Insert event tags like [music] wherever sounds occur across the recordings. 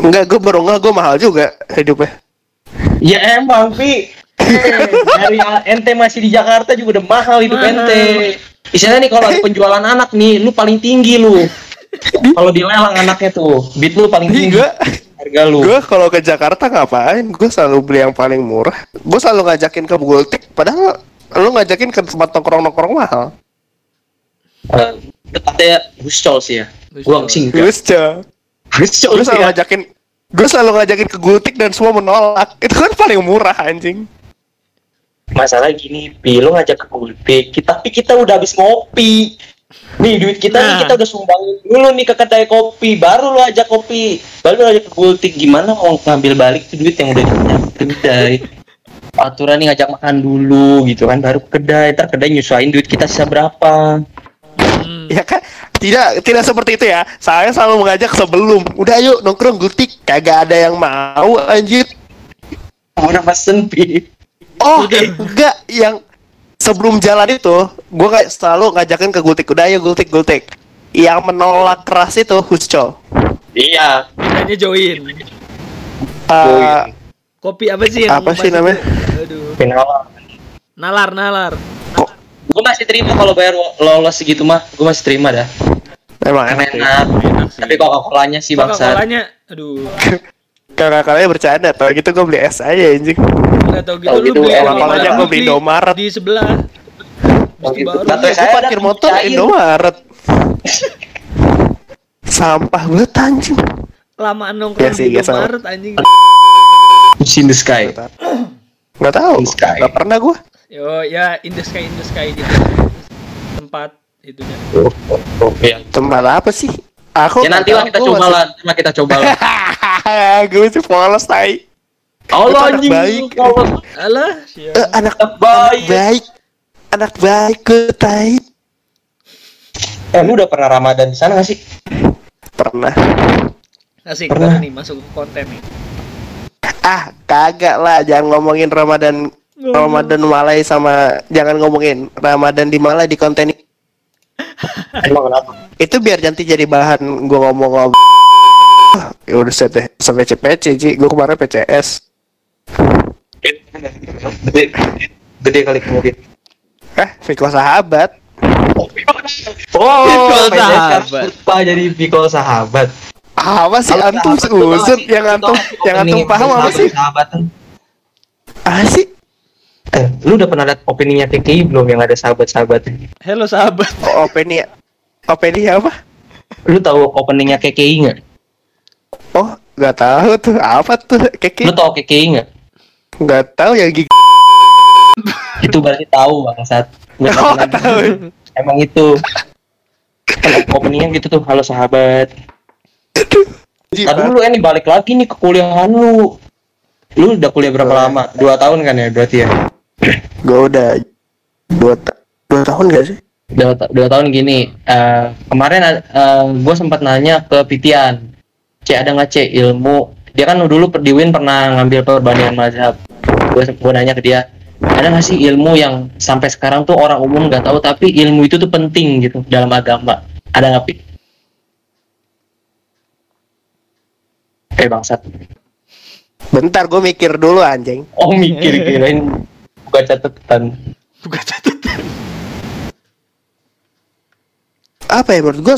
Enggak, gue baru nggak gue mahal juga hidupnya. Ya emang, Pi. Eh, [laughs] dari ente masih di Jakarta juga udah mahal hidup Mahal. ente. Misalnya nih kalau ada penjualan anak nih, lu paling tinggi lu. Kalau dilelang anaknya tuh, beat lu paling tinggi. Gue Harga lu. gue kalau ke Jakarta ngapain? Gue selalu beli yang paling murah. Gue selalu ngajakin ke Gultik, padahal lu ngajakin ke tempat nongkrong-nongkrong mahal. Eh, Tepatnya Guscol sih ya. Gua Guscol. sih enggak. Gue selalu ya. ngajakin gue selalu ngajakin ke Gultik dan semua menolak. Itu kan paling murah anjing. Masalah gini, Pi, lu ngajak ke Gultik, kita, tapi kita udah habis ngopi. Nih duit kita nih Nah. kita udah sumbangin dulu nih ke kedai kopi, baru lu ajak kopi, baru lu ajak ke Gultik. Gimana mau ngambil balik tuh duit yang udah ke kedai? Aturan nih ngajak makan dulu gitu kan, baru ke kedai, ntar kedai nyusahin duit kita sisa berapa. Hmm. Ya kan? Tidak tidak seperti itu ya. Saya selalu mengajak sebelum. Udah yuk nongkrong Gultik. Kagak ada yang mau anjir. Udah pesen, Pi. Oh, enggak yang sebelum jalan itu, gue kayak selalu ngajakin ke Gultik. Udah ayo Gultik Gultik. Yang menolak keras itu Huscol. Iya. Hanya join. Eh, Kopi apa sih yang Apa sih itu? namanya? Aduh. Nalar, nalar. Kok Gue masih terima kalau bayar lolos segitu mah, gue masih terima dah. emang enak. enak. Enak sih. Tapi Coca-Colanya sih bangsa. Coca-Colanya, aduh. [laughs] Kakak-kakaknya bercanda, tau gitu gue beli es aja anjing. Enggak tahu gitu Tahu lu gitu, beli aja gua beli Indomaret. di sebelah. Mesti gitu. Kata Iya, saya gue parkir motor. Indomaret. [laughs] Sampah banget anjing. Kelamaan nongkrong sih, di. Indomaret anjing. in the sky. Nggak tahu. Sky. Nggak pernah gue. Yo, ya in the sky, in the sky gitu. Tempat itunya. Oh, oh, iya. Tempat apa sih? Aku Ya nanti lah kita coba lah, nanti lah [laughs] kita coba lah. gue masih polos tai. Allah anjing. baik. Allah. Alah, Eh, siapa? anak Anak baik. anak baik. Anak baik gue tai. Eh, lu udah pernah Ramadan di sana gak sih? Pernah. Asik Pernah. nih masuk ke konten nih. Ah, kagak lah, jangan ngomongin Ramadan Ramadan Malai sama jangan ngomongin Ramadan di Malai di konten ini. [laughs] Emang kenapa? Itu biar nanti jadi bahan gue ngomong-ngomong. [laughs] Ya udah set deh, sampai CPC, Ji. Gue kemarin PCS. Gede, gede kali kemudian. Eh, Viko sahabat. Oh, Pikol sahabat. Lupa jadi pikol sahabat. Apa sih Kalau antum sahabat, lu usut tahu yang antum lu yang antum paham apa sih? Sahabatan. Ah sih? Eh, lu udah pernah liat openingnya KKI belum yang ada sahabat-sahabat? Hello sahabat. Oh, opening opening apa? Lu tahu openingnya KKI nggak? Oh, nggak tahu tuh. Apa tuh? Lu Keki? tahu KKI nggak? Nggak tahu yang gigi. Itu berarti tahu bangsat. Gua Oh, nggak tahu. Emang itu. Kan openingnya gitu tuh, halo sahabat. Tadi lu ini balik lagi nih ke kuliahan lu. Lu udah kuliah berapa Oh. lama? Dua tahun kan ya berarti ya? Gue udah dua, ta- dua tahun gak sih? Dua, ta- dua tahun gini. eh, kemarin gue sempat nanya ke Pitian. C ada nggak C ilmu? Dia kan dulu di Win pernah ngambil perbandingan mazhab. Gue gue nanya ke dia, ada nggak sih ilmu yang sampai sekarang tuh orang umum nggak tahu tapi ilmu itu tuh penting gitu dalam agama? Ada nggak Eh bangsat. Bentar, gue mikir dulu anjing. Oh mikir kirain buka catatan. Buka catatan. Apa ya menurut gue?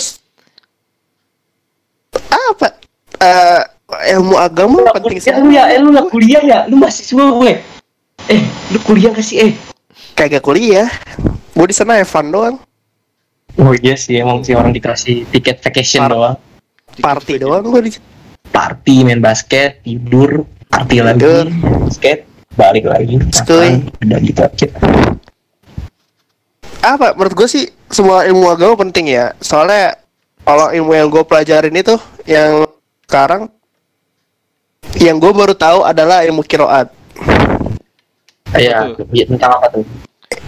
Apa? Eh, ilmu agama penting Ya, lu ya, eh, lu nggak kuliah ya? Lu mahasiswa gue. Eh, lu kuliah gak sih eh? Kagak kuliah. Gue di sana fun doang. Oh iya sih, emang sih orang dikasih tiket vacation Par- doang. Party doang gue di Party, main basket, tidur, party lagi, Tidur. basket, balik lagi, makan, udah gitu aja. apa menurut gue sih semua ilmu agama penting ya. Soalnya kalau ilmu yang gue pelajarin itu yang sekarang yang gue baru tahu adalah ilmu kiroat. Iya, iya, tentang apa tuh?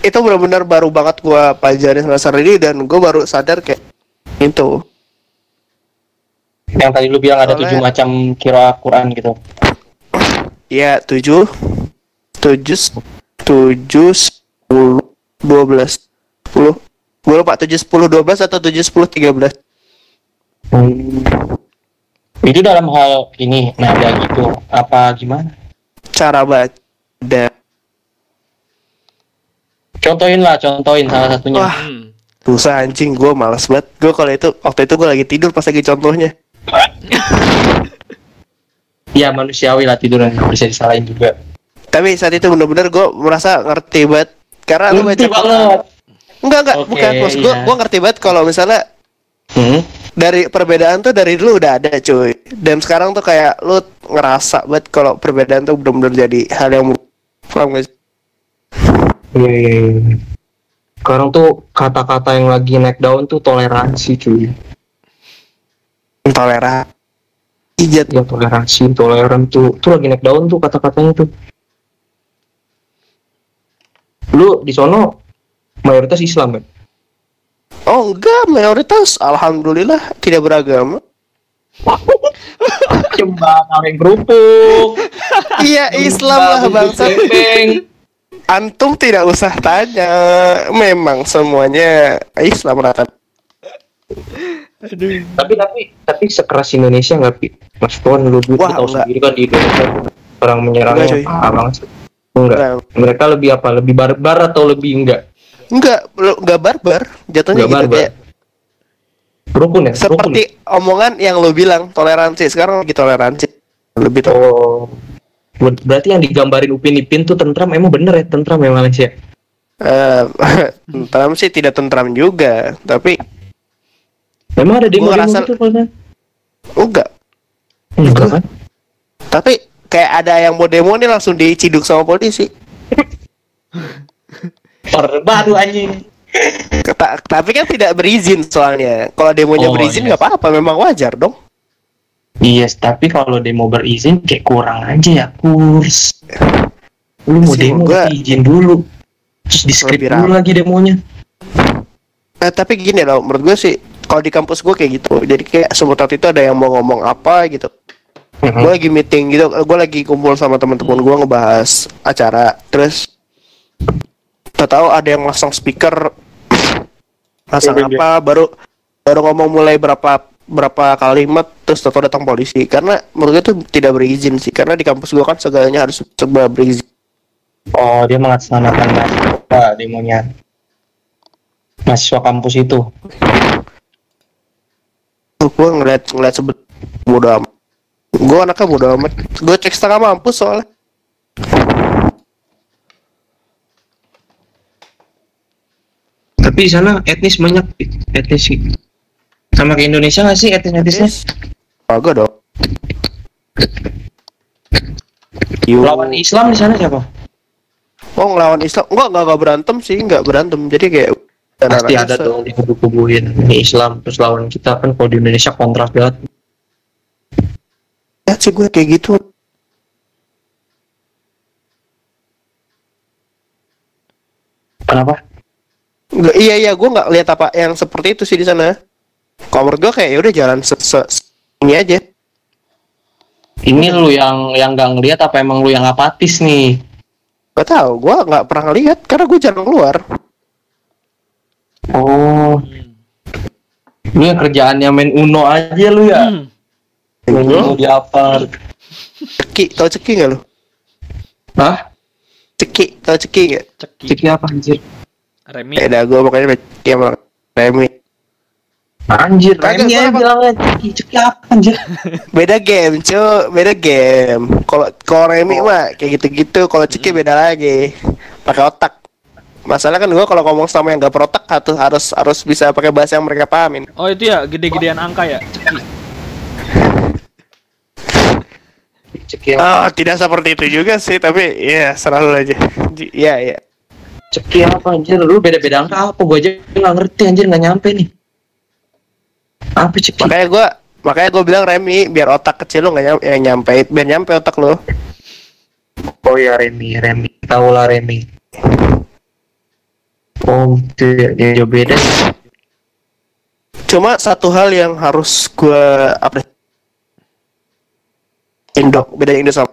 itu benar-benar baru banget gue pelajarin semester ini dan gue baru sadar kayak itu Yang tadi lu bilang ada tujuh macam kira Quran gitu. ya tujuh tujuh tujuh sepuluh dua belas sepuluh gue lupa tujuh sepuluh dua belas atau tujuh sepuluh tiga belas Itu dalam hal ini nada gitu apa gimana? cara baca Contohin lah, contohin salah satunya. Wah. Hmm. susah anjing gue malas banget gue kalau itu waktu itu gue lagi tidur pas lagi contohnya [laughs] Ya manusiawi lah tidur nggak bisa disalahin juga. tapi saat itu bener-bener gue merasa ngerti banget karena lu baca Ngerti banget. enggak enggak Oke, bukan maksud gue iya. gue ngerti banget kalau misalnya Hmm. dari perbedaan tuh dari dulu udah ada cuy dan sekarang tuh kayak lu ngerasa banget kalau perbedaan tuh bener-bener jadi hal yang paham gak sih? Iya, iya, iya. Sekarang tuh kata-kata yang lagi naik daun tuh toleransi cuy. Toleran ijat Ya toleransi, toleran tuh, tuh lagi naik daun tuh kata-katanya tuh. Lu di sono mayoritas Islam kan? oh enggak mayoritas. Alhamdulillah tidak beragama. [laughs] Coba kaleng kerupuk. [laughs] iya Islam lah bangsa. antum tidak usah tanya. Memang semuanya Islam rata Aduh. tapi tapi tapi sekeras Indonesia nggak pi? Mas Tuan lu dulu tahu enggak. sendiri kan di Indonesia orang menyerangnya parah banget enggak. Enggak. mereka lebih apa lebih barbar atau lebih enggak? Enggak enggak barbar. Jatuhnya enggak gitu barbar. kayak rukun ya rukun. Seperti omongan yang lu bilang toleransi. Sekarang lagi toleransi. Lebih to- oh. Ber- berarti yang digambarin Upin Ipin tuh tentram. Emang bener ya tentram ya Malaysia? Eh, [laughs] tentram sih tidak tentram juga. Tapi memang ada demo demo ngerasa- gitu kalau enggak. Enggak kan tapi kayak ada yang mau demo nih langsung diciduk sama polisi. Baru anjing. Ta- tapi kan tidak berizin soalnya. Kalau demonya Oh, berizin iya. nggak apa-apa memang wajar dong. Iya, tapi kalau demo berizin kayak kurang aja ya kurs. Lu mau Sih, demo gua- izin dulu. Terus di script dulu lagi demonya. Eh, tapi gini loh, menurut gue sih kalau di kampus gue kayak gitu. Jadi kayak semua waktu itu ada yang mau ngomong apa gitu. Gue lagi meeting gitu, gue lagi kumpul sama teman-teman gue ngebahas acara. Terus tak tahu ada yang masang speaker, masang Iya, iya. apa, baru baru ngomong mulai berapa berapa kalimat terus tahu datang polisi karena menurut gue itu tidak berizin sih karena di kampus gue kan segalanya harus serba berizin Oh, dia mengatasnamakan mahasiswa demonya. Mahasiswa kampus itu. Gue ngeliat ngeliat sebet bodo amat gue anaknya bodo amat gue cek setengah mampus soalnya Tapi di sana etnis banyak etnis sih. Sama kayak Indonesia nggak sih etnis-etnisnya? agak dong Yo. Lawan Islam di sana siapa? oh ngelawan Islam enggak enggak enggak berantem sih enggak berantem jadi kayak Pasti ada dong di kubu-kubuin ini Islam terus lawan kita kan kalau di Indonesia kontras banget. ya sih gue kayak gitu Kenapa? Nggak, iya iya gue nggak lihat apa yang seperti itu sih di sana kalau menurut gue kayak ya udah jalan se, se- se- ini aja Ini lu yang yang nggak ngelihat apa emang lu yang apatis nih? Gak tahu, gue nggak pernah lihat karena gue jarang keluar. Oh, lu yang kerjaannya main Uno aja lu ya? Hmm. Main Uno di apa? Ceki, tau ceki nggak lu? Hah? Ceki, tau ceki nggak? Ceki. Ceki apa anjir? Remi. Ya udah gue pokoknya main ceki sama Remi. Anjir, Remi gua aja bilangnya Ceki, Ceki apa anjir? Beda game, cu, beda game. Kalau kalau Remi mah kayak gitu-gitu, kalau ceki beda lagi. Pakai otak. Masalah kan gue kalau ngomong sama yang gak berotak harus harus harus bisa pakai bahasa yang mereka pahamin. Oh itu ya gede-gedean angka ya. Ceki. [laughs] Ceki, Oh, tidak seperti itu juga sih, tapi ya selalu aja. J- Iya, iya. Ceki apa anjir? Lu beda-beda angka apa? Gua aja nggak ngerti anjir nggak nyampe nih. Apa Ceki? Makanya gue makanya gue bilang Remi biar otak kecil lo nggak nyampe, yang nyampe biar nyampe otak lo. Oh ya Remi, Remi. Tahu lah Remi. Oh, ya, dia jauh beda. Cuma satu hal yang harus gue apa? Indo, beda Indo sama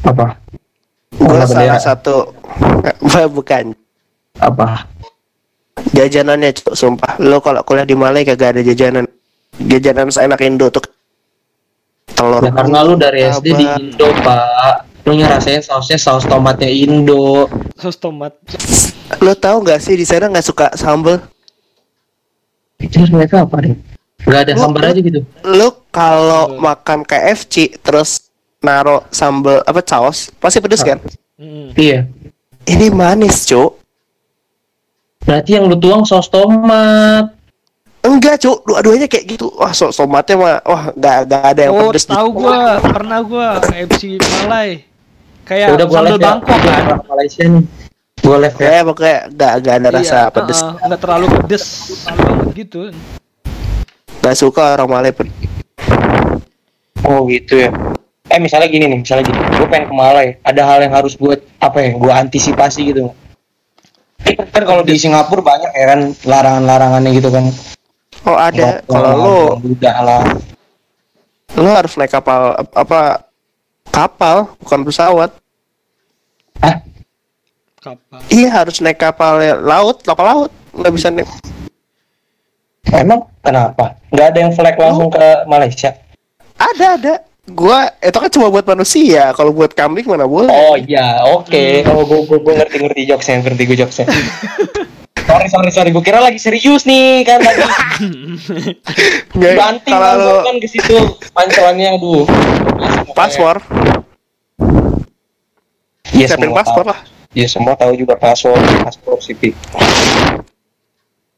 Apa? gue salah bendera. satu Eh, [laughs] bukan Apa? jajanannya cuk, sumpah lo kalau kuliah di Malai kagak ada jajanan jajanan seenak Indo tuh telur Ya, karena lu dari SD di. Indo, Pak. Lu ngerasain sausnya saus tomatnya Indo. Saus tomat. lo tau nggak sih di sana nggak suka sambel Itu mereka apa deh? Gak ada Lu- hambar aja gitu. lo kalau Sambel. makan KFC terus naro sambel apa saus pasti pedes kan Mm. Iya. ini manis cuk Berarti yang lu tuang saus tomat. enggak cuk dua-duanya kayak gitu wah so tomatnya mah wah nggak nggak ada yang Oh, pedes tahu gua, pernah gua KFC Malai. Kayak Ya udah gua sambal ya. Bangkok kan. Malaysia nih. Gua live ya. kayak pokoknya nggak nggak ada rasa Iya, pedes uh-uh, nggak terlalu pedes banget gitu. nggak suka orang Malay pedes Oh gitu ya. Eh misalnya gini nih, misalnya gini, gue pengen ke Malai, ada hal yang harus gue apa ya, gue antisipasi gitu. Kan kalau di Singapura banyak ya kan larangan-larangannya gitu kan. oh ada kalau lo udah lah. lo harus naik kapal apa kapal bukan pesawat Ah, Kapal. iya harus naik kapal laut lokal laut nggak bisa naik emang kenapa? Nggak ada yang flag langsung ke Malaysia? ada ada gua itu kan cuma buat manusia kalau buat kambing mana boleh Oh iya, oke. Oh, gue gue gue ngerti ngerti jokesnya, ngerti [laughs] gue jokesnya. sorry sorry sorry, gue kira lagi serius nih kan tadi. Banting kalau kan ke situ pancelannya, aduh. paspor Iya siapin paspor tahu. lah Iya semua tahu juga paspor, paspor CP.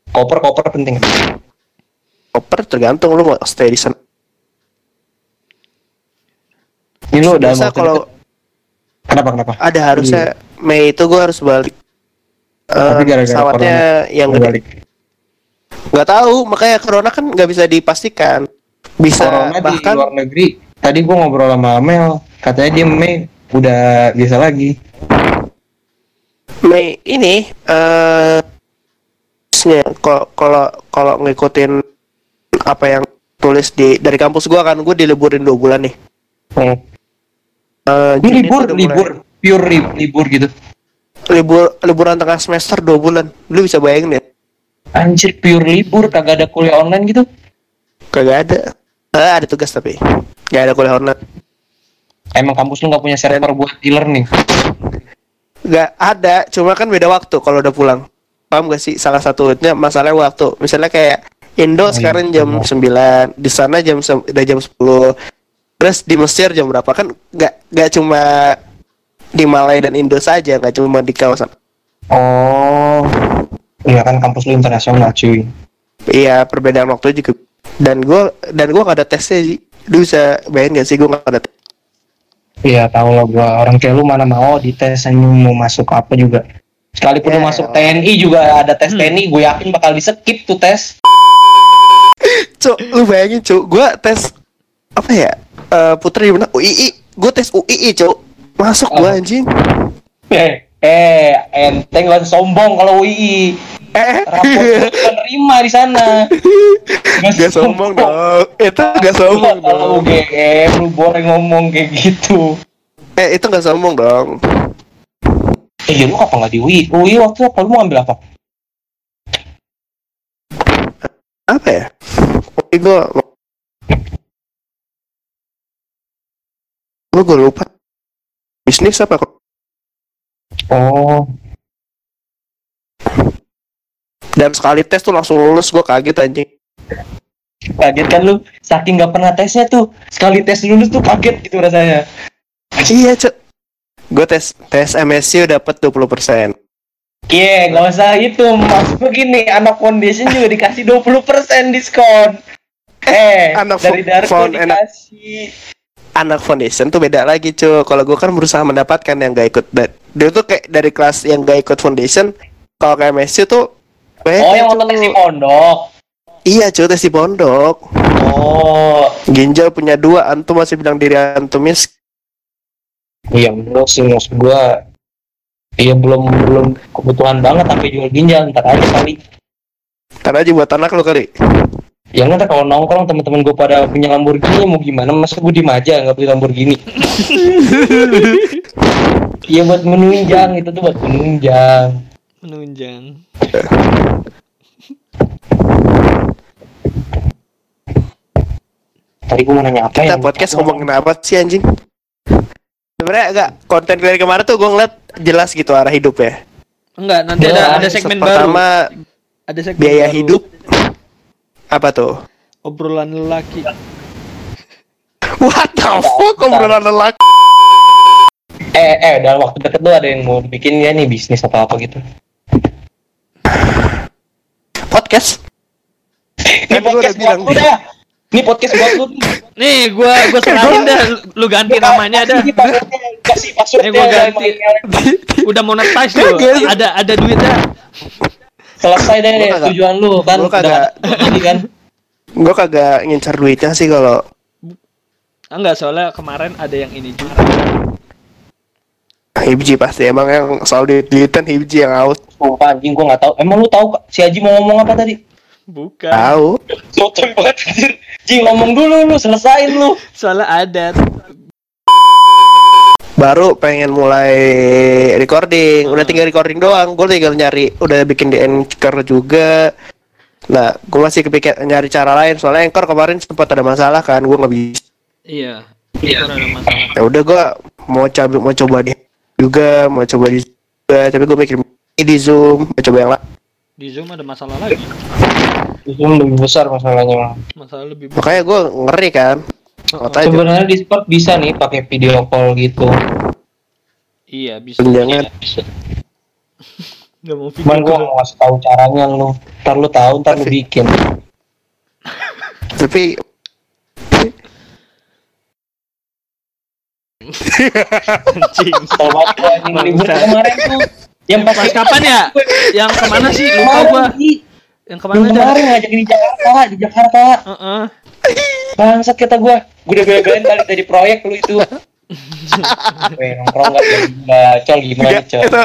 Koper koper penting. koper tergantung lu mau stay di sana Ini lo udah mau kalau kenapa kenapa? ada harusnya Mei itu gua harus balik Eh, Tapi gara-gara pesawatnya yang gede balik. nggak tahu makanya corona kan nggak bisa dipastikan bisa Corona di bahkan luar negeri. Tadi gua ngobrol sama Amel, katanya dia Mei udah biasa lagi. Mei ini eh nya, kalau kalau kalau ngikutin apa yang tulis di dari kampus gua kan gua diliburin dua bulan nih Hmm. Eh, Ini libur, udah mulai- libur, pure li- libur gitu. libur liburan tengah semester dua bulan lu bisa bayangin ya Anjir, pure libur, kagak ada kuliah online gitu. kagak ada eh, ada tugas tapi nggak ada kuliah online Emang kampus lu nggak punya server buat e-learning? nggak ada cuma kan beda waktu kalau udah pulang paham gak sih salah satunya masalahnya waktu misalnya kayak Indo iya, sekarang jam benar. 9 di sana jam udah jam 10 terus di Mesir jam berapa kan nggak nggak cuma di Malai dan Indo saja nggak cuma di kawasan Oh, iya kan kampus lu internasional cuy. iya perbedaan waktu juga dan gua dan gua nggak ada tesnya sih lu bisa bayangin gak sih gua nggak ada tes. Iya tahu lah gua orang kayak lu mana mau dites yang mau masuk apa juga. Sekalipun lu Ya, masuk elah. TNI juga ada tes TNI, gue yakin bakal di skip tuh tes. Cuk, lu bayangin cuk, gua tes apa ya? Eh Putri di mana? UII. Gua tes UII, cuk. Masuk gua Oh. anjing. Eh, eh, enteng lah sombong kalau UI. Eh, penerima di sana. gak sombong dong. Itu gak sombong dong. UGM lu boleh ngomong kayak gitu. Eh, itu gak sombong dong. Eh, ya lu apa nggak di UI? UI waktu apa? Lu mau ambil apa? Apa ya? UI gua Gua, gua lupa. Bisnis apa kok? Oh, Dan sekali tes tuh langsung lulus, gua kaget anjing. kaget kan lu? Saking nggak pernah tesnya tuh, sekali tes lulus tuh kaget gitu rasanya. Iya, cuk. Gua tes tes MSU dapat 20%. Iya, nggak usah itu. Maksud begini, anak foundation juga dikasih 20% diskon. Eh, [laughs] Anak dari Darko dikasih. anak foundation tuh beda lagi cuy kalau gue kan berusaha mendapatkan yang gak ikut da- dia tuh kayak dari kelas yang gak ikut foundation kalau kayak Messi tuh Oh, yang waktu tes di pondok. iya cuy tes di pondok Oh, ginjal punya dua antum masih bilang diri antum mis iya menurut sih maksud gua Iya belum belum kebutuhan banget sampai jual ginjal ntar aja kali. karena aja buat anak lo kali Ya nggak kalau nongkrong teman-teman gue pada punya Lamborghini mau gimana? Masa gue diem aja nggak beli Lamborghini? [laughs] Iya buat menunjang itu tuh buat menunjang. menunjang Tadi gue mau nanya apa Kita ya? podcast ngomongin apa sih anjing? Sebenarnya agak konten dari kemarin tuh gue ngeliat jelas gitu arah hidup ya. Enggak, nanti ada ada segmen baru. Pertama Ada segmen biaya baru. hidup. Apa tuh? Obrolan lelaki. What the fuck? Obrolan lelaki. Eh, eh, dalam waktu deket tuh ada yang mau bikin ya nih bisnis atau apa gitu. Podcast. Ini Kan gua podcast bilang. buat lu dah. Ini podcast buat lu. Nih, gua gua [laughs] serahin dah lu ganti namanya dah. [laughs] Kasih passwordnya. Eh, gua udah ganti. [laughs] Udah monetize. Kagak. Ada ada duit dah. Selesai deh Gua kagak- tujuan lu kan. gua kagak- kan. Gue kagak ngincar duitnya sih kalau Ah, Enggak, soalnya kemarin ada yang ini juga. Hibji pasti emang yang selalu dilitan Hibji yang out. Sumpah anjing gua nggak tahu. Emang lu tahu si Haji mau ngomong apa tadi? Bukan. Tahu. Sotoy banget anjir. Ji ngomong dulu lu, selesain lu. Soalnya ada. Baru pengen mulai recording. Udah tinggal recording doang. Gue tinggal nyari. Udah bikin di Anchor juga. Nah, gue masih kepikir nyari cara lain. Soalnya Anchor kemarin sempat ada masalah kan. Gue nggak bisa. Iya. Iya. ada masalah. Ya udah gue mau coba mau coba di juga mau coba di juga. Tapi gue mikir ini di Zoom. Mau coba yang lain. Di Zoom ada masalah lagi. Itu lebih besar masalahnya. Masalah lebih Makanya gue ngeri kan. Makanya Sebenarnya Discord bisa nih pakai video call gitu. Iya, bisa. jangan. [laughs] Enggak mau Cuman video gua call. mau ngasih tahu caranya lu. Ntar lu tahu, ntar lu bikin. [laughs] Tapi Anjing. Kalau kemarin tuh. Yang pas Pas kapan ya? [laughs] Yang ke mana sih? Lupa gua. Yang ke mana Yang kemarin ngajakin di Jakarta, di Jakarta. Heeh. Bangsat kata gua. Gua udah bela-belain balik dari proyek lu itu. [laughs] Weh, nongkrong gak bacol gimana, itu,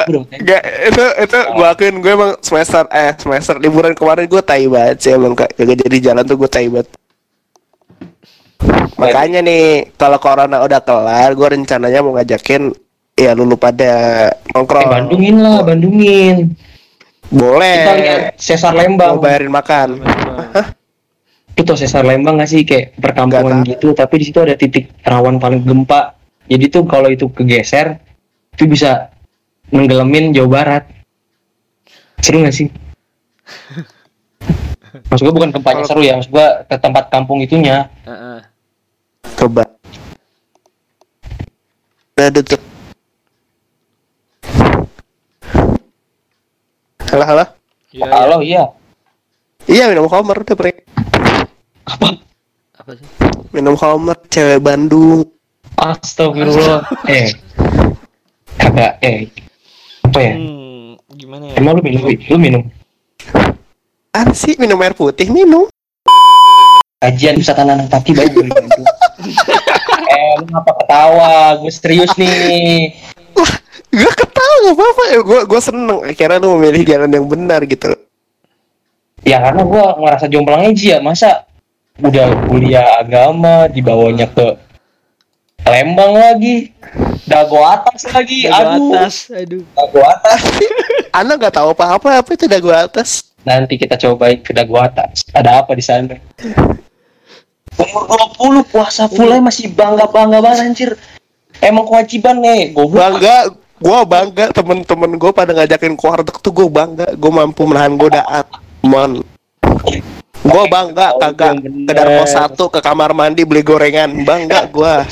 itu, itu gue akuin gue emang semester, eh semester liburan kemarin gue tai banget sih emang kak, kagak jadi jalan tuh gue tai banget. Makanya nih, kalau corona udah kelar, gue rencananya mau ngajakin ya lulu pada Eh, nongkrong. Bandungin lah, Bandungin. Boleh. Kita lihat Sesar Mau Lembang. bayarin makan. Itu tau Sesar Lembang gak sih kayak perkampungan Nggak gitu, tapi di situ ada titik rawan paling gempa. Jadi tuh kalau itu kegeser, itu bisa menggelamin Jawa Barat. Seru gak sih? [laughs] Maksud gue bukan gempanya seru ya, maksud gue ke tempat kampung itunya. Heeh. Coba. Udah tutup. Halo, halo. Iya, iya. Halo, iya. Iya minum Homer udah bre. Apa? Apa sih? Minum Homer cewek Bandung. Astagfirullah. [laughs] eh. Kagak, eh. Apa ya? Hmm, gimana ya? Emang lu minum? Lu minum? Apa sih minum air putih minum? Kajian kaki banyak dari Bandung. eh, lu ngapa ketawa? Gue serius nih. Gue ketawa gak apa-apa ya. Gue gue seneng. Akhirnya lu memilih jalan yang benar gitu. Ya karena gue ngerasa jomplang aja ya. Masa udah kuliah agama dibawanya ke Lembang lagi, dago atas lagi, Dagu aduh, atas, aduh. dago atas. [laughs] Anak nggak tahu apa-apa apa itu dagu atas. Nanti kita cobain ke dago atas. Ada apa di sana? Umur 20 puasa full masih bangga-bangga banget anjir. Emang kewajiban nih, goblok. Bangga. Gue bangga temen-temen gue pada ngajakin ke warteg tuh gue bangga. Gue mampu menahan godaat. Man. Gue bangga kagak ke Darmo satu ke kamar mandi beli gorengan. Bangga gue. [laughs]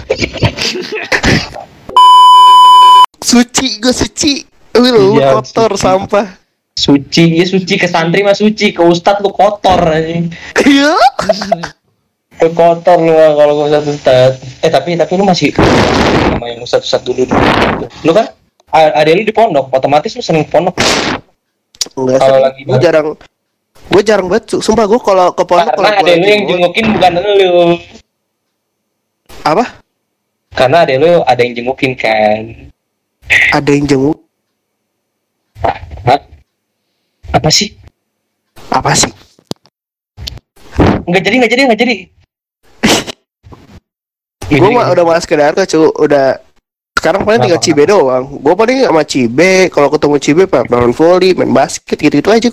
suci gue suci. Lu Iya, kotor suci. sampah. Suci, ya suci ke santri mah suci, ke ustad lu kotor anjing. Iya. [laughs] Lu kotor lu kalau ke ustad ustad. Eh tapi tapi lu masih sama yang ustad ustad dulu dulu. Lu kan ada lu di pondok, otomatis lu sering pondok. Enggak Kalau lagi Gue jarang. Gue jarang banget. Su- Sumpah gue kalau ke pondok kalau Karena ada lu yang jengukin bukan lu. apa? Karena ada lu ada yang jengukin kan. Ada yang jenguk. Hah? Apa sih? Apa sih? Nggak jadi, nggak jadi, nggak jadi. [laughs] Gue mah udah malas ke Darko cu, udah sekarang paling tinggal Cibe doang. Gue paling sama Cibe, kalau ketemu Cibe pak main volley, main basket gitu-gitu aja.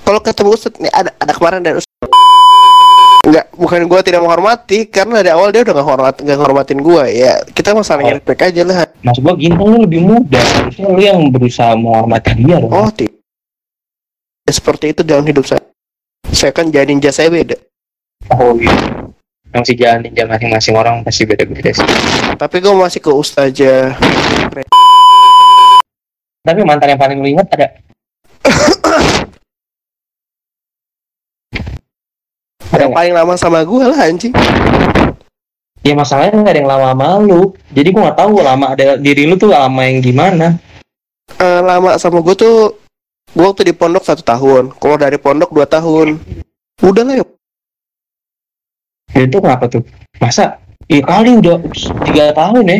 Kalau ketemu Ustad nih ada ada kemarin dari Ustad Enggak, bukan gua tidak menghormati karena dari awal dia udah nggak hormat nggak ngormatin gua ya. Kita masalahnya Oh. respect aja lah. Maksud gua Gintong lu lebih muda, harusnya lu yang berusaha menghormati dia dong. Oh, tidak. Ya, seperti itu dalam hidup saya. Saya kan jadi ninja saya beda. Oh iya. Yang si jalan ninja masing-masing orang pasti beda-beda sih. Tapi gua masih ke Ustazah. Tapi mantan yang paling lu ingat ada? ada Yang paling lama sama gua lah anjing. Ya masalahnya nggak ada yang lama sama lu. Jadi gua nggak tahu lama ada diri lu tuh lama yang gimana. Eh, lama sama gua tuh gua waktu di pondok satu tahun. Kalau dari pondok dua tahun. Udah lah yuk. Ya itu kenapa tuh? Masa? Iya kali udah tiga tahun ya.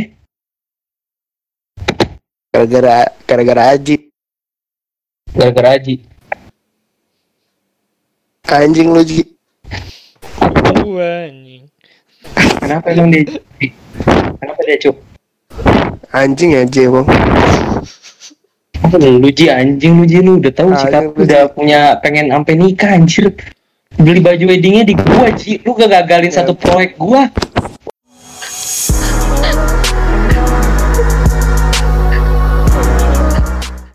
Gara-gara gara-gara Aji. Gara-gara Aji. Anjing lu Ji. Tahu anjing. Kenapa emang dia? Kenapa dia cuk? Anjing ya Ji emang. Apa lu Ji anjing lu Ji lu udah tahu sikap udah punya pengen sampai nikah anjir. Beli baju weddingnya di gua Ji, lu gak gagalin Ya. satu proyek gua.